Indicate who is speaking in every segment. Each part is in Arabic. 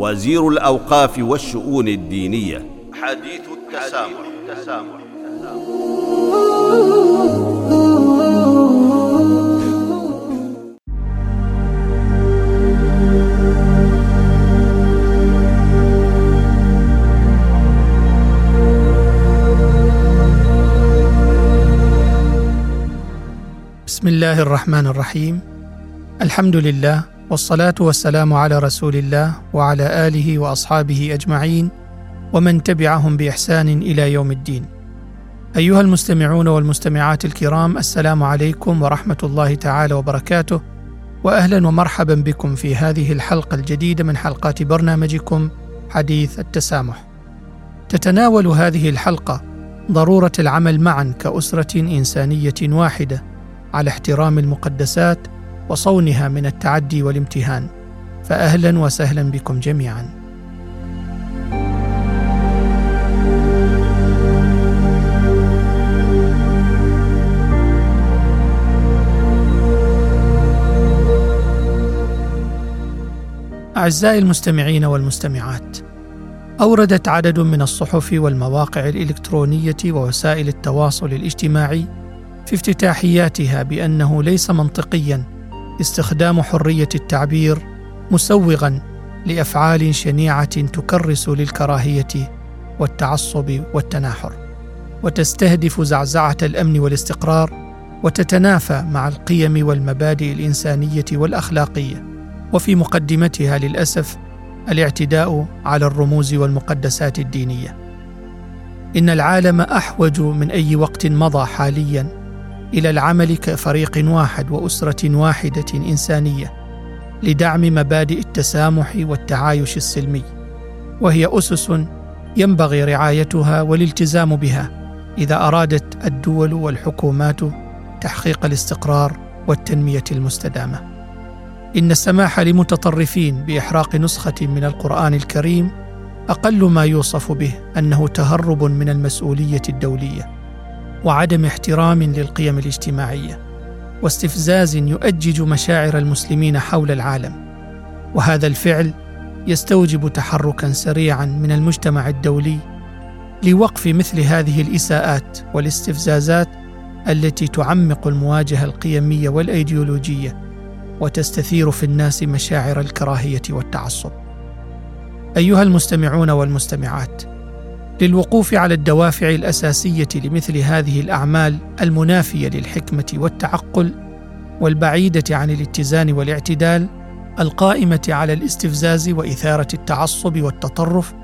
Speaker 1: وزير الأوقاف والشؤون الدينية حديث التسامح, التسامح.
Speaker 2: بسم الله الرحمن الرحيم الحمد لله والصلاة والسلام على رسول الله وعلى آله وأصحابه أجمعين ومن تبعهم بإحسان إلى يوم الدين. أيها المستمعون والمستمعات الكرام السلام عليكم ورحمة الله تعالى وبركاته واهلا ومرحبا بكم في هذه الحلقة الجديدة من حلقات برنامجكم حديث التسامح. تتناول هذه الحلقة ضرورة العمل معا كأسرة إنسانية واحدة على احترام المقدسات وصونها من التعدي والامتهان. فاهلا وسهلا بكم جميعا. أعزائي المستمعين والمستمعات أوردت عدد من الصحف والمواقع الإلكترونية ووسائل التواصل الاجتماعي في افتتاحياتها بأنه ليس منطقيا استخدام حرية التعبير مسوغا لأفعال شنيعة تكرس للكراهية والتعصب والتناحر وتستهدف زعزعة الأمن والاستقرار وتتنافى مع القيم والمبادئ الإنسانية والأخلاقية. وفي مقدمتها للأسف الاعتداء على الرموز والمقدسات الدينية. إن العالم أحوج من أي وقت مضى حاليا إلى العمل كفريق واحد وأسرة واحدة إنسانية لدعم مبادئ التسامح والتعايش السلمي. وهي أسس ينبغي رعايتها والالتزام بها إذا أرادت الدول والحكومات تحقيق الاستقرار والتنمية المستدامة. إن السماح لمتطرفين بإحراق نسخة من القرآن الكريم أقل ما يوصف به أنه تهرب من المسؤولية الدولية. وعدم احترام للقيم الاجتماعية واستفزاز يؤجج مشاعر المسلمين حول العالم. وهذا الفعل يستوجب تحركا سريعا من المجتمع الدولي لوقف مثل هذه الإساءات والاستفزازات التي تعمق المواجهة القيمية والأيديولوجية وتستثير في الناس مشاعر الكراهية والتعصب. أيها المستمعون والمستمعات للوقوف على الدوافع الأساسية لمثل هذه الأعمال المنافية للحكمة والتعقل والبعيدة عن الاتزان والاعتدال القائمة على الاستفزاز وإثارة التعصب والتطرف.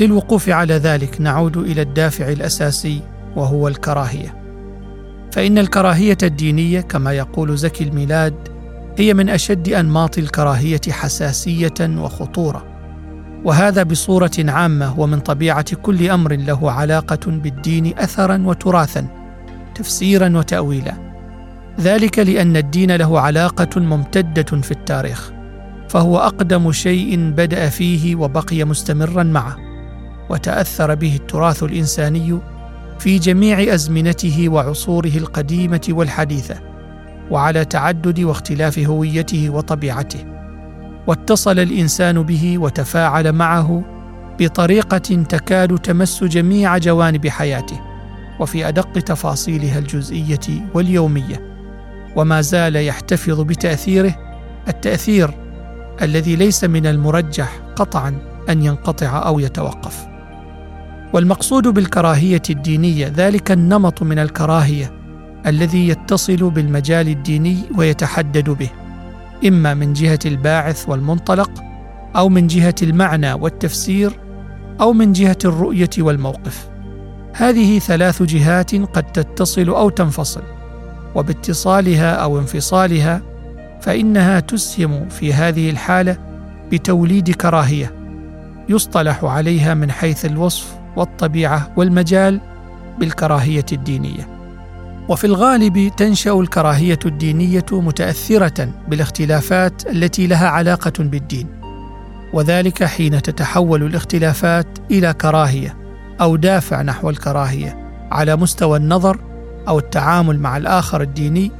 Speaker 2: للوقوف على ذلك نعود إلى الدافع الأساسي وهو الكراهية. فإن الكراهية الدينية كما يقول زكي الميلاد هي من أشد أنماط الكراهية حساسية وخطورة. وهذا بصورة عامة ومن طبيعة كل أمر له علاقة بالدين اثرا وتراثا تفسيرا وتاويلا. ذلك لأن الدين له علاقة ممتدة في التاريخ فهو أقدم شيء بدأ فيه وبقي مستمرا معه وتأثر به التراث الإنساني في جميع أزمنته وعصوره القديمة والحديثة وعلى تعدد واختلاف هويته وطبيعته. واتصل الإنسان به وتفاعل معه بطريقة تكاد تمس جميع جوانب حياته وفي أدق تفاصيلها الجزئية واليومية. وما زال يحتفظ بتأثيره التأثير الذي ليس من المرجح قطعا أن ينقطع أو يتوقف. والمقصود بالكراهية الدينية ذلك النمط من الكراهية الذي يتصل بالمجال الديني ويتحدد به. إما من جهة الباعث والمنطلق أو من جهة المعنى والتفسير أو من جهة الرؤية والموقف. هذه ثلاث جهات قد تتصل أو تنفصل وباتصالها أو انفصالها فإنها تسهم في هذه الحالة بتوليد كراهية يصطلح عليها من حيث الوصف والطبيعة والمجال بالكراهية الدينية. وفي الغالب تنشأ الكراهية الدينية متأثرة بالاختلافات التي لها علاقة بالدين وذلك حين تتحول الاختلافات إلى كراهية أو دافع نحو الكراهية على مستوى النظر أو التعامل مع الآخر الديني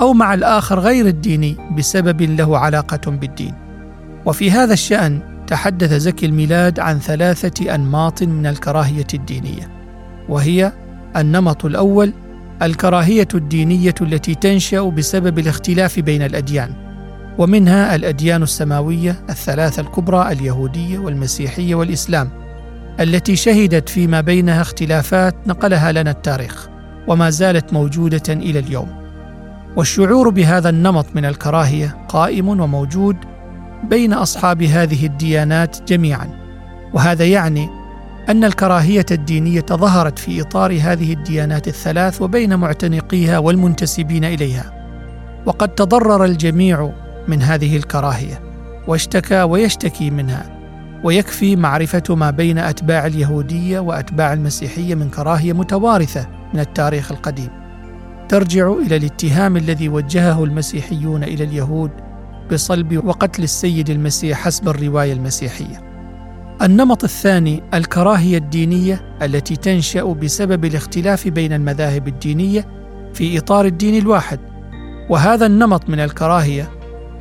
Speaker 2: أو مع الآخر غير الديني بسبب له علاقة بالدين. وفي هذا الشأن تحدث زكي الميلاد عن ثلاثة أنماط من الكراهية الدينية وهي النمط الأول الكراهية الدينية التي تنشأ بسبب الاختلاف بين الأديان ومنها الأديان السماوية الثلاثة الكبرى اليهودية والمسيحية والإسلام التي شهدت فيما بينها اختلافات نقلها لنا التاريخ وما زالت موجودة إلى اليوم. والشعور بهذا النمط من الكراهية قائم وموجود بين أصحاب هذه الديانات جميعا وهذا يعني أن الكراهية الدينية ظهرت في إطار هذه الديانات الثلاث وبين معتنقيها والمنتسبين إليها. وقد تضرر الجميع من هذه الكراهية واشتكى ويشتكي منها ويكفي معرفة ما بين أتباع اليهودية وأتباع المسيحية من كراهية متوارثة من التاريخ القديم. ترجع إلى الاتهام الذي وجهه المسيحيون إلى اليهود بصلب وقتل السيد المسيح حسب الرواية المسيحية. النمط الثاني الكراهية الدينية التي تنشأ بسبب الاختلاف بين المذاهب الدينية في إطار الدين الواحد. وهذا النمط من الكراهية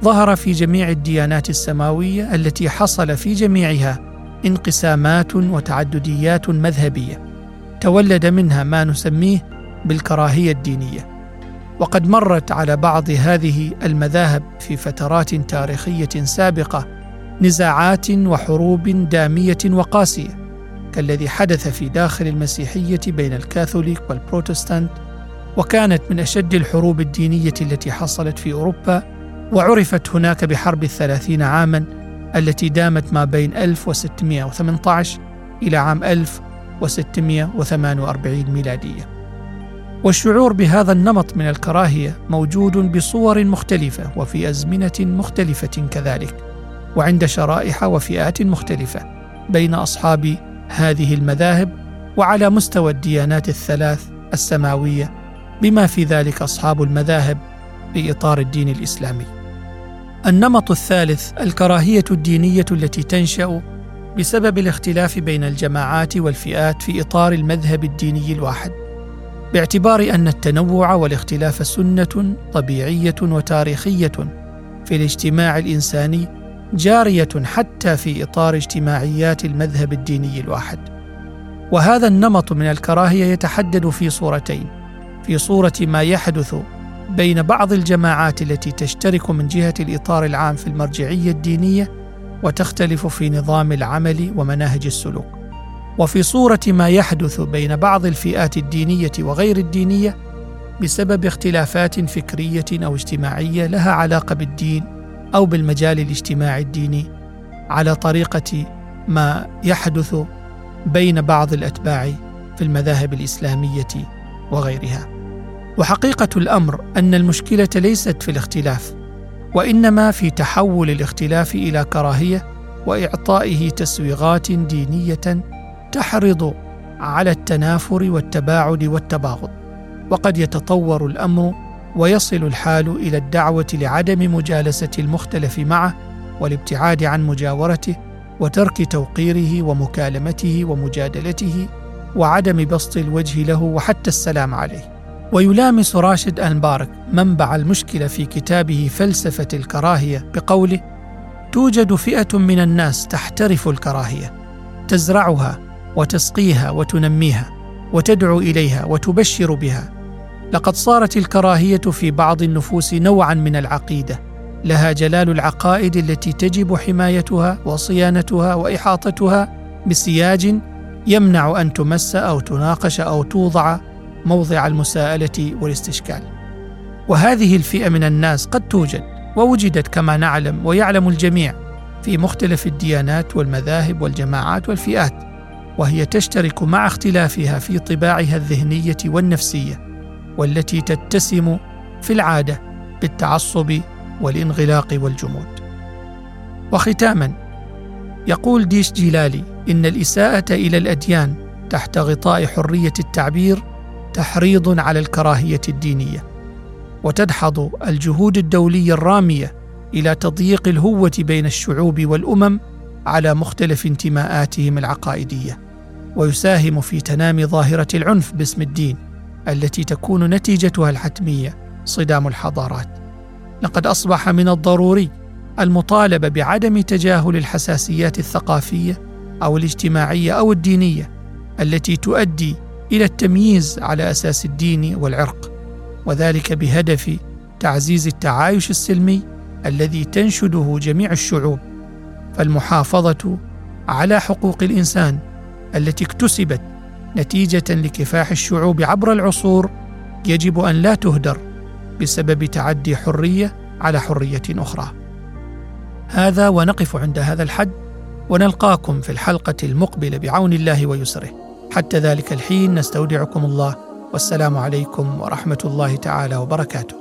Speaker 2: ظهر في جميع الديانات السماوية التي حصل في جميعها انقسامات وتعدديات مذهبية. تولد منها ما نسميه بالكراهية الدينية. وقد مرت على بعض هذه المذاهب في فترات تاريخية سابقة نزاعات وحروب دامية وقاسية كالذي حدث في داخل المسيحية بين الكاثوليك والبروتستانت وكانت من أشد الحروب الدينية التي حصلت في أوروبا وعرفت هناك بحرب الثلاثين عاما التي دامت ما بين 1618 إلى عام 1648 ميلادية. والشعور بهذا النمط من الكراهية موجود بصور مختلفة وفي أزمنة مختلفة كذلك. وعند شرائح وفئات مختلفة بين أصحاب هذه المذاهب وعلى مستوى الديانات الثلاث السماوية بما في ذلك أصحاب المذاهب في إطار الدين الإسلامي. النمط الثالث الكراهية الدينية التي تنشأ بسبب الاختلاف بين الجماعات والفئات في إطار المذهب الديني الواحد باعتبار أن التنوع والاختلاف سنة طبيعية وتاريخية في الاجتماع الإنساني جارية حتى في إطار اجتماعيات المذهب الديني الواحد. وهذا النمط من الكراهية يتحدد في صورتين في صورة ما يحدث بين بعض الجماعات التي تشترك من جهة الإطار العام في المرجعية الدينية وتختلف في نظام العمل ومناهج السلوك. وفي صورة ما يحدث بين بعض الفئات الدينية وغير الدينية بسبب اختلافات فكرية أو اجتماعية لها علاقة بالدين أو بالمجال الاجتماعي الديني على طريقة ما يحدث بين بعض الأتباع في المذاهب الإسلامية وغيرها. وحقيقة الأمر أن المشكلة ليست في الاختلاف وإنما في تحول الاختلاف إلى كراهية وإعطائه تسويغات دينية تحرض على التنافر والتباعد والتباغض. وقد يتطور الأمر ويصل الحال إلى الدعوة لعدم مجالسة المختلف معه والابتعاد عن مجاورته وترك توقيره ومكالمته ومجادلته وعدم بسط الوجه له وحتى السلام عليه ويلامس راشد أنبارك منبع المشكلة في كتابه فلسفة الكراهية بقوله: توجد فئة من الناس تحترف الكراهية، تزرعها وتسقيها وتنميها، وتدعو إليها وتبشر بها. لقد صارت الكراهية في بعض النفوس نوعا من العقيدة، لها جلال العقائد التي تجب حمايتها وصيانتها وإحاطتها بسياج يمنع أن تمس أو تناقش أو توضع موضع المساءلة والاستشكال. وهذه الفئة من الناس قد توجد ووجدت كما نعلم ويعلم الجميع في مختلف الديانات والمذاهب والجماعات والفئات وهي تشترك مع اختلافها في طباعها الذهنية والنفسية. والتي تتسم في العادة بالتعصب والانغلاق والجمود. وختاما يقول ديش جيلالي إن الإساءة إلى الأديان تحت غطاء حرية التعبير تحريض على الكراهية الدينية وتدحض الجهود الدولية الرامية إلى تضييق الهوة بين الشعوب والأمم على مختلف انتماءاتهم العقائدية ويساهم في تنامي ظاهرة العنف باسم الدين. التي تكون نتيجتها الحتمية صدام الحضارات. لقد أصبح من الضروري المطالبة بعدم تجاهل الحساسيات الثقافية أو الاجتماعية أو الدينية التي تؤدي إلى التمييز على أساس الدين والعرق وذلك بهدف تعزيز التعايش السلمي الذي تنشده جميع الشعوب. فالمحافظة على حقوق الإنسان التي اكتسبت نتيجة لكفاح الشعوب عبر العصور يجب أن لا تهدر بسبب تعدي حرية على حرية أخرى. هذا ونقف عند هذا الحد ونلقاكم في الحلقة المقبلة بعون الله ويسره. حتى ذلك الحين نستودعكم الله والسلام عليكم ورحمة الله تعالى وبركاته.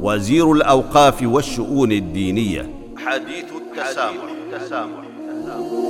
Speaker 1: وزير الأوقاف والشؤون الدينية حديث التسامح, حديث التسامح. التسامح.